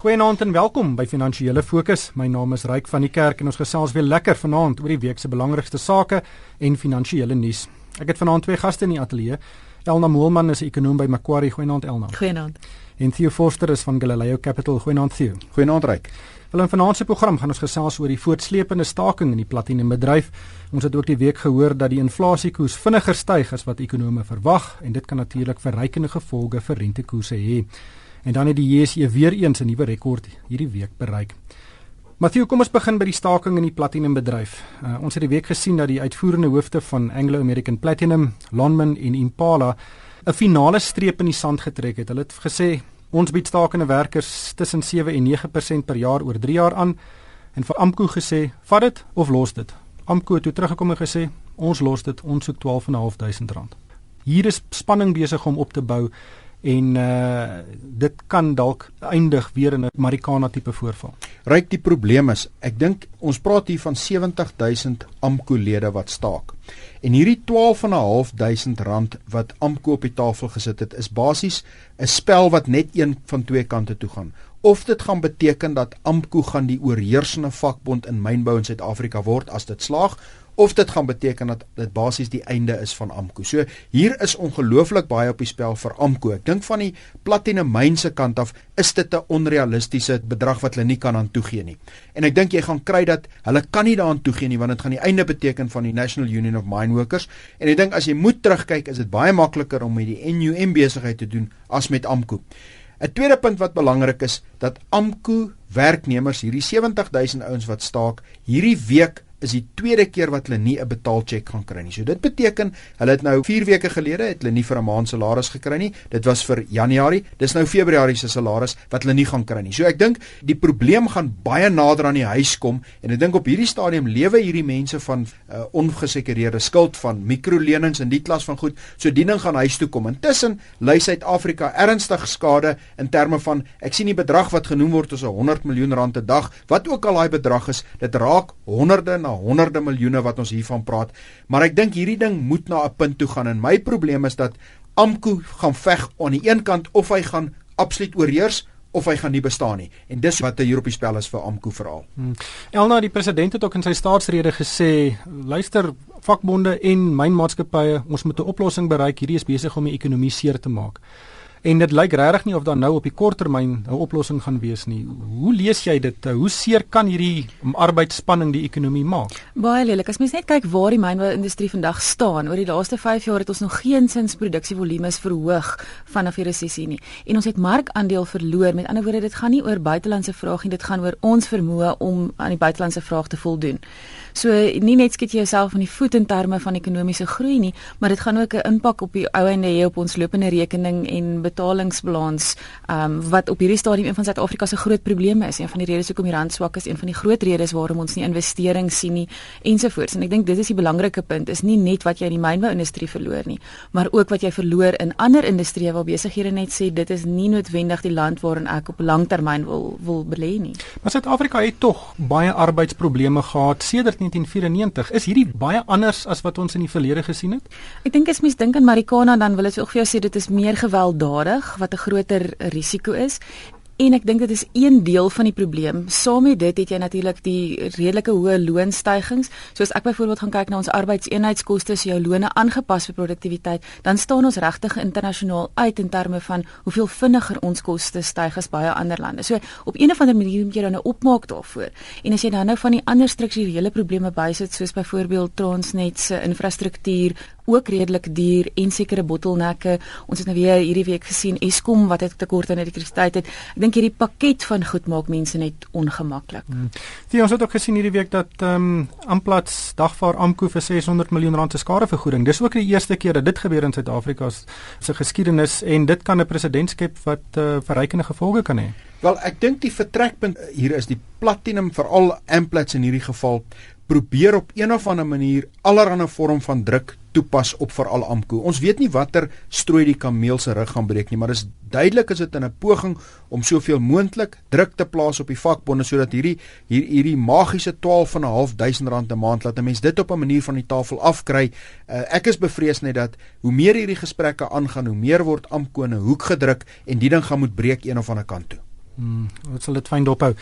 Goeienaand en welkom by Finansiële Fokus. My naam is Ryk van die Kerk en ons gesels weer lekker vanaand oor die week se belangrikste sake en finansiële nuus. Ek het vanaand twee gaste in die ateljee. Elna Moelman is 'n ekonom by Macquarie. Goeienaand Elna. Goeienaand. En Theo Forster is van Galileo Capital. Goeienaand Theo. Goeienaand Ryk. Wel in vanaand se program gaan ons gesels oor die voortsleepende staking in die platinumbedryf. Ons het ook die week gehoor dat die inflasiekoers vinniger styg as wat ekonome verwag en dit kan natuurlik verrykende gevolge vir rentekoerse hê. En dan het die JSE weer eens 'n nuwe rekord hierdie week bereik. Matthew, kom ons begin by die staking in die platinum bedryf. Uh, ons het die week gesien dat die uitvoerende hoofde van Anglo American Platinum, Lonmin en Impala 'n finale streep in die sand getrek het. Hulle het gesê ons bied stakende werkers tussen 7 en 9% per jaar oor 3 jaar aan en vir Amco gesê, "Vat dit of los dit." Amco het toe teruggekom en gesê, "Ons los dit, ons soek 12.500 rand." Hier is spanning besig om op te bou en uh dit kan dalk eindig weer in 'n Marikana tipe voorval. Ryk die probleem is, ek dink ons praat hier van 70000 AMKO lede wat staak. En hierdie 12500 rand wat AMKO op die tafel gesit het, is basies 'n spel wat net een van twee kante toe gaan. Of dit gaan beteken dat AMKO gaan die oorheersende vakbond in mynbou in Suid-Afrika word as dit slaag of dit gaan beteken dat dit basies die einde is van Amko. So hier is ongelooflik baie op die spel vir Amko. Ek dink van die Platinum Mine se kant af is dit 'n onrealistiese bedrag wat hulle nie kan aan toegee nie. En ek dink jy gaan kry dat hulle kan nie daaraan toegee nie want dit gaan die einde beteken van die National Union of Mine Workers. En ek dink as jy moet terugkyk, is dit baie makliker om met die NUM besigheid te doen as met Amko. 'n Tweede punt wat belangrik is, dat Amko werknemers, hierdie 70000 ouens wat staak, hierdie week is die tweede keer wat hulle nie 'n betaaltjek gaan kry nie. So dit beteken hulle het nou 4 weke gelede het hulle nie vir 'n maand salaris gekry nie. Dit was vir Januarie. Dis nou Februarie se salaris wat hulle nie gaan kry nie. So ek dink die probleem gaan baie nader aan die huis kom en ek dink op hierdie stadium lewe hierdie mense van uh, ongesekureerde skuld van mikrolenings en die klas van goed. So diening gaan huis toe kom. Intussen ly Suid-Afrika ernstig skade in terme van ek sien die bedrag wat genoem word as 'n 100 miljoen rand 'n dag. Wat ook al daai bedrag is, dit raak honderde honderde miljoene wat ons hiervan praat, maar ek dink hierdie ding moet na 'n punt toe gaan en my probleem is dat Amko gaan veg aan die een kant of hy gaan absoluut oorheers of hy gaan nie bestaan nie. En dis wat hier op die spel is vir Amko veral. Hmm. Elna die president het ook in sy staatsrede gesê, luister vakbonde en mynmaatskappye, ons moet 'n oplossing bereik. Hierdie is besig om die ekonomie seer te maak. En dit lyk regtig nie of daar nou op die kort termyn 'n oplossing gaan wees nie. Hoe lees jy dit? Hoe seer kan hierdie arbeidsspanning die ekonomie maak? Baie lelik. As mens net kyk waar die mynbou-industrie vandag staan, oor die laaste 5 jaar het ons nog geensins produksievolumes verhoog vanaf die resessie nie. En ons het markandeel verloor. Met ander woorde, dit gaan nie oor buitelandse vraag nie, dit gaan oor ons vermoë om aan die buitelandse vraag te voldoen. So nie net skiet jy jouself in die voet in terme van ekonomiese groei nie, maar dit gaan ook 'n impak op die ou einde hê op ons lopende rekening en betalingsbalans um, wat op hierdie stadium een van Suid-Afrika se groot probleme is. Een van die redes hoekom die rand swak is, een van die groot redes waarom ons nie investering sien nie ensovoorts. En ek dink dit is die belangrike punt is nie net wat jy in die mynbou-industrie verloor nie, maar ook wat jy verloor in ander industrieë waar besighede net sê dit is nie noodwendig die land waarin ek op langtermyn wil wil belê nie. Maar Suid-Afrika het tog baie arbeidsprobleme gehad sedert 1994. Is hierdie baie anders as wat ons in die verlede gesien het? Ek dink as mens dink aan Marikana dan wil ek ook vir jou sê dit is meer gewelddadig gewelddadig wat 'n groter risiko is En ek dink dit is een deel van die probleem. Saam met dit het jy natuurlik die redelike hoë loonstygings. Soos ek byvoorbeeld gaan kyk na ons arbeidseenheidskoste, so jou lone aangepas vir produktiwiteit, dan staan ons regtig internasionaal uit in terme van hoeveel vinniger ons koste styg as baie ander lande. So op een of ander manier moet jy dan nou opmaak daarvoor. En as jy dan nou van die ander strukturele probleme bysit, soos byvoorbeeld Transnet se infrastruktuur ook redelik duur en sekere bottelnekke. Ons het nou weer hierdie week gesien Eskom wat het tekort aan elektrisiteit het. Ek dink hierdie pakket van goed maak mense net ongemaklik. Hmm. Die ons het ook gesien hierdie week dat ehm um, Amplats dagvaar Amko vir 600 miljoen rand se skadevergoeding. Dis ook die eerste keer dat dit gebeur in Suid-Afrika se geskiedenis en dit kan 'n presedent skep wat uh, verrykende gevolge kan hê. Wel, ek dink die vertrekpunt hier is die platinum veral Amplats in hierdie geval probeer op een of ander manier allerlei vorm van druk toepas op veral Amko. Ons weet nie watter strooi die kameel se rug gaan breek nie, maar dis duidelik is dit in 'n poging om soveel moontlik druk te plaas op die vakbonde sodat hierdie hier hierdie magiese 12.500 rand 'n maand laat 'n mens dit op 'n manier van die tafel afkry. Uh, ek is bevrees net dat hoe meer hierdie gesprekke aangaan, hoe meer word Amko in 'n hoek gedruk en die ding gaan moet breek een of ander kant toe. Hmm, wat sal dit fyn dophou?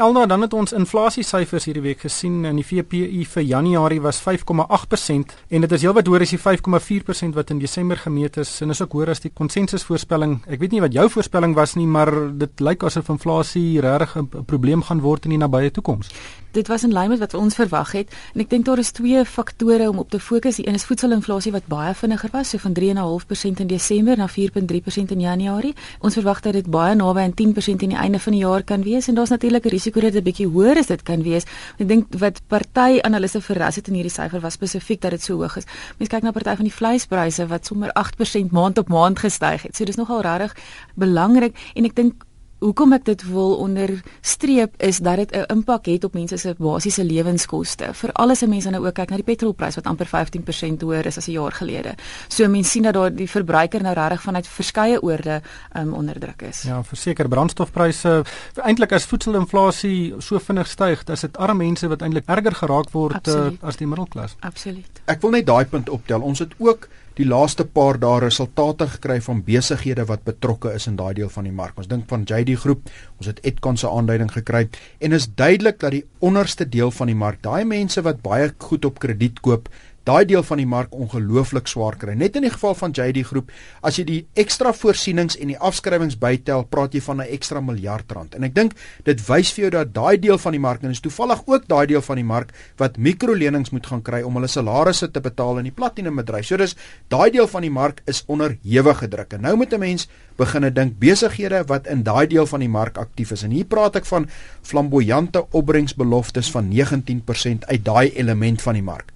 Elna, dan het ons inflasiesyfers hierdie week gesien en die VPI vir Januarie was 5,8% en dit is heelwat hoër as die 5,4% wat in Desember gemeet is en is ook hoër as die konsensusvoorspelling. Ek weet nie wat jou voorspelling was nie, maar dit lyk asof inflasie regtig 'n probleem gaan word in die nabye toekoms dit was in lyn met wat ons verwag het en ek dink daar is twee faktore om op te fokus. Die een is voedselinflasie wat baie vinniger was, so van 3.5% in Desember na 4.3% in Januarie. Ons verwag dat dit baie naby aan 10% aan die einde van die jaar kan wees en daar's natuurlik 'n risiko dat dit 'n bietjie hoër is dit kan wees. Ek dink wat party analiste verras het in hierdie syfer was spesifiek dat dit so hoog is. Mens kyk na party van die vleispryse wat sommer 8% maand op maand gestyg het. So dis nogal regtig belangrik en ek dink hoekom ek dit wil onderstreep is dat dit 'n impak het op mense se basiese lewenskoste. Veral as mense nou ook kyk na die petrolprys wat amper 15% hoër is as 'n jaar gelede. So mense sien dat daar die verbruiker nou regtig vanuit verskeie oorde um, onder druk is. Ja, verseker brandstofpryse eintlik as voedselinflasie so vinnig styg, dis dit arme mense wat eintlik erger geraak word uh, as die middelklas. Absoluut. Ek wil net daai punt optel. Ons het ook die laaste paar dae resultate gekry van besighede wat betrokke is in daai deel van die mark. Ons dink van JD Groep, ons het Edcon se aanduiding gekry en is duidelik dat die onderste deel van die mark, daai mense wat baie goed op krediet koop, daai deel van die mark ongelooflik swaar kry. Net in die geval van JD Groep, as jy die ekstra voorsienings en die afskrywings bytel, praat jy van 'n ekstra miljard rand. En ek dink dit wys vir jou dat daai deel van die mark en is toevallig ook daai deel van die mark wat mikrolenings moet gaan kry om hulle salarisse te betaal in die platinum bedryf. So dis daai deel van die mark is onder hewige druk. En nou moet 'n mens begine dink besighede wat in daai deel van die mark aktief is. En hier praat ek van flamboyante opbrengsbeloftes van 19% uit daai element van die mark.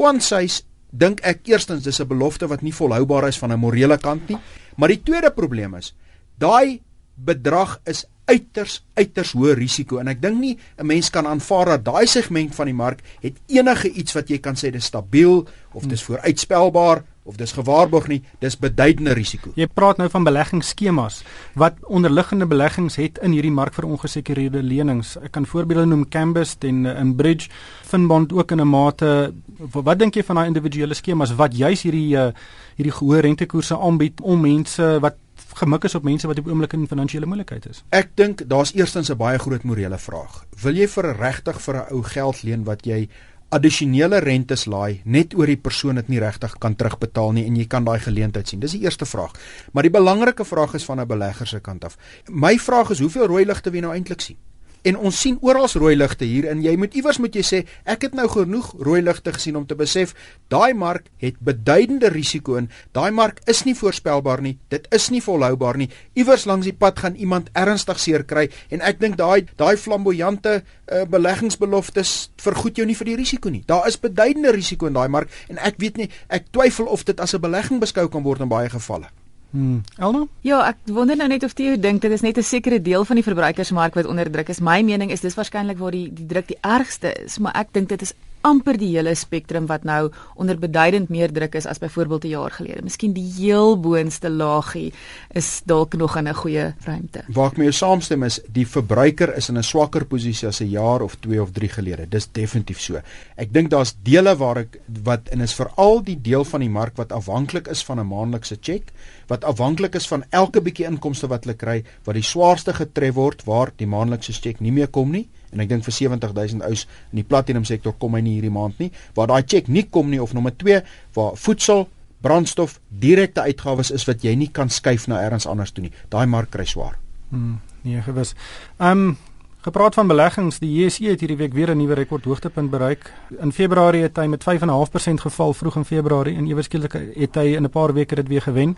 Quansies dink ek eerstens dis 'n belofte wat nie volhoubaar is van 'n morele kant nie, maar die tweede probleem is daai bedrag is uiters uiters hoë risiko. En ek dink nie 'n mens kan aanvaar dat daai segment van die mark het enige iets wat jy kan sê dis stabiel of dis vooruitspelbaar of dis gewaarborg nie, dis beduidende risiko. Jy praat nou van beleggingsskemas wat onderliggende beleggings het in hierdie mark vir ongesekerde lenings. Ek kan voorbeelde noem Cambus en in Bridge, Finbond ook in 'n mate. Wat dink jy van daai individuele skemas wat juis hierdie uh, hierdie hoë rentekoerse aanbied om mense wat gemik is op mense wat op oomblik in finansiële moeilikheid is. Ek dink daar's eerstens 'n baie groot morele vraag. Wil jy vir regtig vir 'n ou geld leen wat jy addisionele rentes laai net oor die persoon dit nie regtig kan terugbetaal nie en jy kan daai geleentheid sien. Dis die eerste vraag. Maar die belangrike vraag is van 'n belegger se kant af. My vraag is hoeveel rooi ligte wie nou eintlik sien? En ons sien oral rooi ligte hier en jy moet iewers moet jy sê ek het nou genoeg rooi ligte gesien om te besef daai mark het beduidende risiko in. Daai mark is nie voorspelbaar nie. Dit is nie volhoubaar nie. Iewers langs die pad gaan iemand ernstig seer kry en ek dink daai daai flamboyante uh, beleggingsbeloftes vergoed jou nie vir die risiko nie. Daar is beduidende risiko in daai mark en ek weet nie ek twyfel of dit as 'n belegging beskou kan word in baie gevalle. Hmm. Elna? Ja, ek wonder nou net of jy dink dit is net 'n sekere deel van die verbruikersmark wat onder druk is. My mening is dis waarskynlik waar die die druk die ergste is, maar ek dink dit is amper die hele spektrum wat nou onder beduidend meer druk is as byvoorbeeld 'n jaar gelede. Miskien die heel boonste laagie is dalk nog in 'n goeie ruimte. Waar ek mee saamstem is, die verbruiker is in 'n swakker posisie as 'n jaar of 2 of 3 gelede. Dis definitief so. Ek dink daar's dele waar ek wat en is veral die deel van die mark wat afhanklik is van 'n maandelikse cheque, wat afhanklik is van elke bietjie inkomste wat hulle kry, wat die swaarste getref word waar die maandelikse cheque nie meer kom nie en ek dink vir 70000 ous in die platinum sektor kom hy nie hierdie maand nie. Waar daai cheque nie kom nie of nommer 2 waar voedsel brandstof direkte uitgawes is wat jy nie kan skuif na elders anders toe nie. Daai mark kry swaar. Hmm, nee gewis. Um, gepraat van beleggings die JSE het hierdie week weer 'n nuwe rekord hoogtepunt bereik. In februarie het hy met 5.5% geval vroeg in februarie en ewe skielik het hy in 'n paar weke dit weer gewen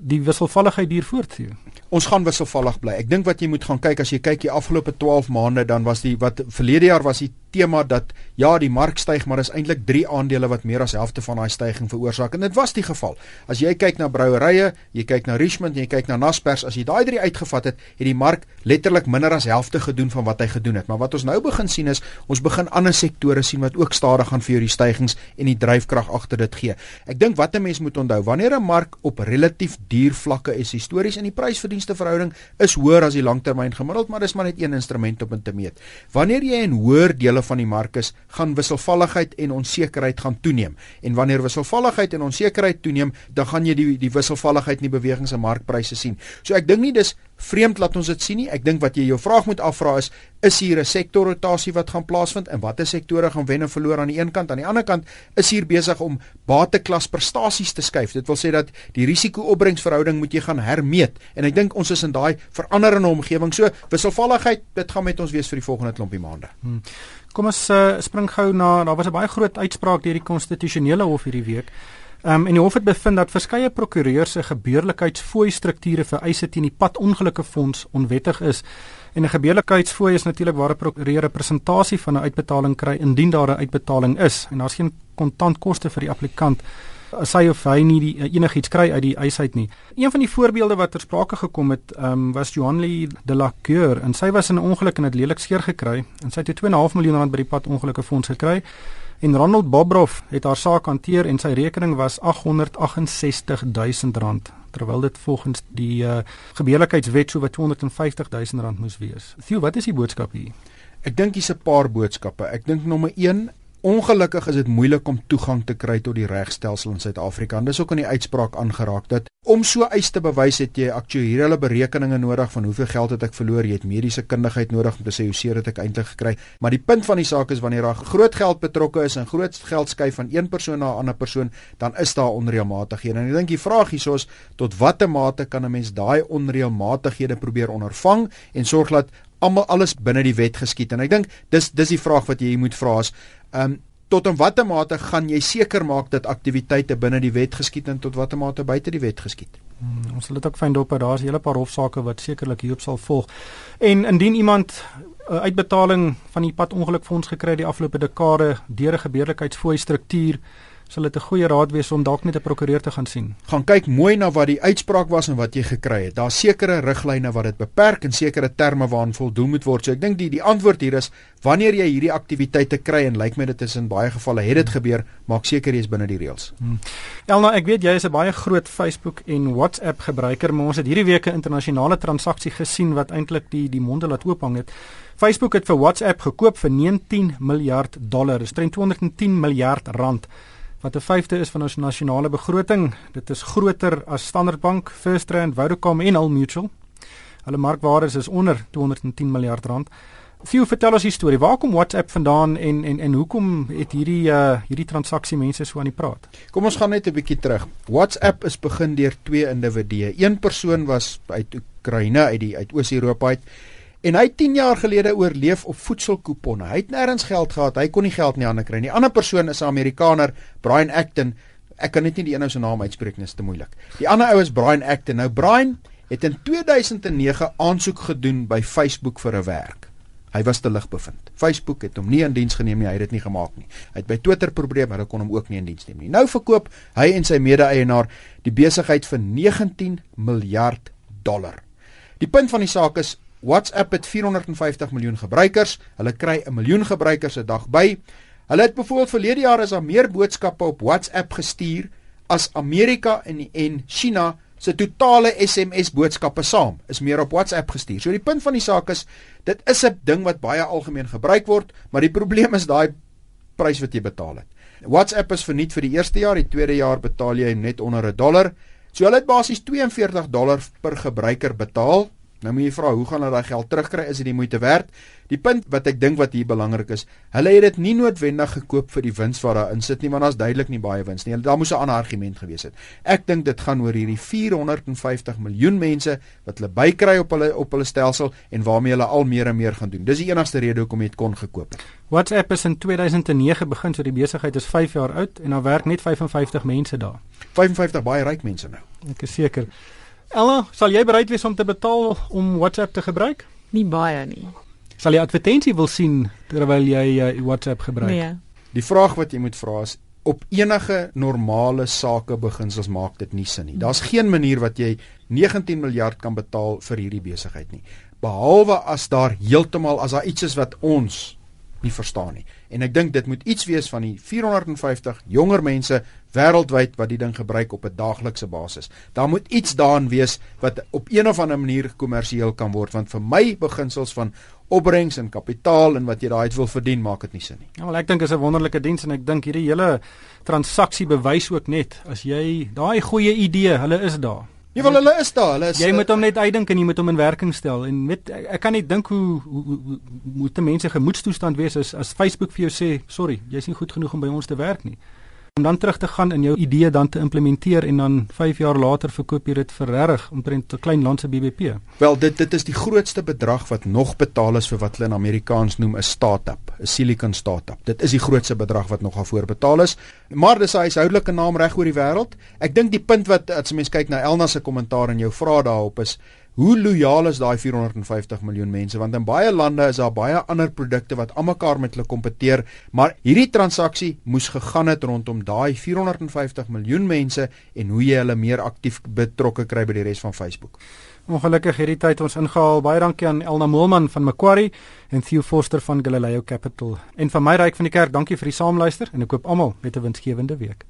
die wisselvalligheid duur voort hier. Ons gaan wisselvallig bly. Ek dink wat jy moet gaan kyk as jy kyk die afgelope 12 maande dan was die wat verlede jaar was die tema dat ja, die mark styg, maar is eintlik drie aandele wat meer as helfte van daai stygings veroorsaak en dit was die geval. As jy kyk na brouerye, jy kyk na Richmond, jy kyk na Naspers, as jy daai drie uitgevat het, het die mark letterlik minder as helfte gedoen van wat hy gedoen het. Maar wat ons nou begin sien is, ons begin ander sektore sien wat ook stadig gaan vir jou die stygings en die dryfkrag agter dit gee. Ek dink wat 'n mens moet onthou, wanneer 'n mark op relatief duur vlakke is histories en die prys-verdienste verhouding is hoër as die langtermyn gemiddeld, maar dis maar net een instrument om dit te meet. Wanneer jy in hoër dele dele van die mark is, gaan wisselvalligheid en onsekerheid gaan toeneem. En wanneer wisselvalligheid en onsekerheid toeneem, dan gaan jy die die wisselvalligheid in die bewegings en markpryse sien. So ek dink nie dis vreemd laat ons dit sien nie. Ek dink wat jy jou vraag moet afvra is, is hier 'n sektorrotasie wat gaan plaasvind en watter sektore gaan wen en verloor aan die een kant? Aan die ander kant is hier besig om bateklas prestasies te skuif. Dit wil sê dat die risiko-opbrengsverhouding moet jy gaan hermeet. En ek dink ons is in daai veranderende omgewing. So wisselvalligheid, dit gaan met ons wees vir die volgende klompie maande. Hmm. Kom ons uh, spring gou na daar was 'n baie groot uitspraak deur die konstitusionele hof hierdie week. Um, en die hof het bevind dat verskeie prokureurs se gebeurlikheidsfooi strukture vir eise teen die padongelukke fonds onwettig is. En 'n gebeurlikheidsfooi is natuurlik waar 'n prokureur 'n presentasie van 'n uitbetaling kry indien daar 'n uitbetaling is en daar's geen kontantkoste vir die applikant as hy of hy nie die, uh, enigiets kry uit die eis uit nie. Een van die voorbeelde wat ter sprake gekom het, um, was Joanli de la Coeur en sy was in 'n ongeluk en het lelik skeer gekry en sy het 2.5 miljoen rand by die padongelukke fonds gekry. En Ronald Bobroff het haar saak hanteer en sy rekening was 868 000 rand terwyl dit volgens die uh, gebeurlikheidswet so wat 250 000 rand moes wees. Theo, wat is die boodskap hier? Ek dink hier's 'n paar boodskappe. Ek dink nommer 1 Ongelukkig is dit moeilik om toegang te kry tot die regstelsel in Suid-Afrika. Dis ook in die uitspraak aangeraak dat om so eis te bewys het jy aktuariële berekeninge nodig van hoeveel geld het ek verloor, jy het mediese kundigheid nodig om te sê hoe seer het ek eintlik gekry. Maar die punt van die saak is wanneer daar groot geld betrokke is en groot geld skuif van een persoon na 'n ander persoon, dan is daar onreëlmatighede. En ek dink die vraag hierso is tot watter mate kan 'n mens daai onreëlmatighede probeer ondervang en sorg dat almal alles binne die wet geskied en ek dink dis dis die vraag wat jy moet vra is ehm um, tot in watter mate gaan jy seker maak dat aktiwiteite binne die wet geskied en tot watter mate buite die wet geskied? Hmm, ons sal dit ook vind op daar's 'n hele paar hofsaake wat sekerlik hierop sal volg. En indien iemand 'n uh, uitbetaling van die padongelukfonds gekry die afgelope dekade deur 'n gebeurlikheidsfooi struktuur sal dit 'n goeie raad wees om dalk net 'n prokureur te gaan sien. Gaan kyk mooi na wat die uitspraak was en wat jy gekry het. Daar's sekere riglyne wat dit beperk en sekere terme waaraan voldoen moet word. So ek dink die die antwoord hier is wanneer jy hierdie aktiwiteite kry en lyk my dit is in baie gevalle het dit gebeur, maak seker jy is binne die reëls. Hmm. Elna, ek weet jy is 'n baie groot Facebook en WhatsApp gebruiker, maar ons het hierdie week 'n internasionale transaksie gesien wat eintlik die die monde laat oophang het. Facebook het vir WhatsApp gekoop vir 19 miljard dollar, dis 210 miljard rand wat 'n vyfde is van ons nasionale begroting. Dit is groter as Standard Bank, First Rand, Vodacom en Old Mutual. Hulle markwaarde is onder 210 miljard rand. Theo, vertel ons die storie. Waar kom WhatsApp vandaan en en en hoekom het hierdie uh hierdie transaksie mense so aan die praat? Kom ons gaan net 'n bietjie terug. WhatsApp is begin deur twee individue. Een persoon was uit Oekraïne uit die uit Oos-Europa uit En hy 10 jaar gelede oorleef op voedselkuponne. Hy het nêrens geld gehad. Hy kon nie geld nie ander kry nie. Die ander persoon is 'n Amerikaner, Brian Acton. Ek kan net nie die een ou se naam uitspreek nie, dit is te moeilik. Die ander ou is Brian Acton. Nou Brian het in 2009 aansoek gedoen by Facebook vir 'n werk. Hy was te lig bevind. Facebook het hom nie in diens geneem nie. Hy het dit nie gemaak nie. Hy het by Twitter probeer, maar hulle kon hom ook nie in diens neem nie. Nou verkoop hy en sy mede-eienaar die besigheid vir 19 miljard dollar. Die punt van die saak is WhatsApp het 450 miljoen gebruikers. Hulle kry 'n miljoen gebruikers 'n dag by. Hulle het byvoorbeeld verlede jaar is daar meer boodskappe op WhatsApp gestuur as Amerika en en China se totale SMS boodskappe saam is meer op WhatsApp gestuur. So die punt van die saak is dit is 'n ding wat baie algemeen gebruik word, maar die probleem is daai prys wat jy betaal het. WhatsApp is verniet vir die eerste jaar, die tweede jaar betaal jy net onder 'n dollar. So hulle het basies 42 dollar per gebruiker betaal Nou moet jy vra, hoe gaan hulle daai geld terugkry? Is dit die moeite werd? Die punt wat ek dink wat hier belangrik is, hulle het dit nie noodwendig gekoop vir die wins wat daarin sit nie, want daar's duidelik nie baie wins nie. Daar moes 'n ander argument gewees het. Ek dink dit gaan oor hierdie 450 miljoen mense wat hulle bykry op hulle op hulle stelsel en waarmee hulle al meer en meer gaan doen. Dis die enigste rede hoekom jy dit kon gekoop het. WhatsApp is in 2009 begin, so die besigheid is 5 jaar oud en daar werk net 55 mense daar. 55 baie ryk mense nou. Ek is seker. Ella, sal jy bereid wees om te betaal om WhatsApp te gebruik? Nie baie nie. Sal jy advertensie wil sien terwyl jy uh, WhatsApp gebruik? Nee. Die vraag wat jy moet vra is op enige normale sake beginsels maak dit nie sin nie. Daar's geen manier wat jy 19 miljard kan betaal vir hierdie besigheid nie. Behalwe as daar heeltemal as daar iets is wat ons nie verstaan nie. En ek dink dit moet iets wees van die 450 jonger mense wêreldwyd wat die ding gebruik op 'n daaglikse basis. Daar moet iets daarin wees wat op een of ander manier kommersieel kan word want vir my beginsels van opbrengs en kapitaal en wat jy daai uit wil verdien maak dit nie sin nie. Ja, wel ek dink is 'n wonderlike diens en ek dink hierdie hele transaksie bewys ook net as jy daai goeie idee, hulle is daar. Ja, wel hulle is daar. Hulle is Jy moet hom net uitdink en jy moet hom in werking stel en met ek, ek kan nie dink hoe hoe, hoe, hoe moet mense gemoedstoestand wees as as Facebook vir jou sê, "Sorry, jy's nie goed genoeg om by ons te werk nie." Om dan terug te gaan in jou idee dan te implementeer en dan 5 jaar later verkoop jy dit vir reg omtrent 'n klein land se BBP. Wel dit dit is die grootste bedrag wat nog betaal is vir wat hulle in Amerikaans noem 'n startup, 'n silicon startup. Dit is die grootste bedrag wat nog daarvoor betaal is. Maar dis 'n huishoudelike naam reg oor die wêreld. Ek dink die punt wat as mens kyk na Elna se kommentaar en jou vrae daarop is Hoe lojaal is daai 450 miljoen mense want in baie lande is daar baie ander produkte wat almekaar met hulle kompeteer, maar hierdie transaksie moes gegaan het rondom daai 450 miljoen mense en hoe jy hulle meer aktief betrokke kry by die res van Facebook. Ongelukkig hierdie tyd ons ingehaal. Baie dankie aan Elna Moelman van Macquarie en Theo Forster van Galileo Capital. En van my ryk van die kerk, dankie vir die saamluister en ek koop almal met 'n winsgewende week.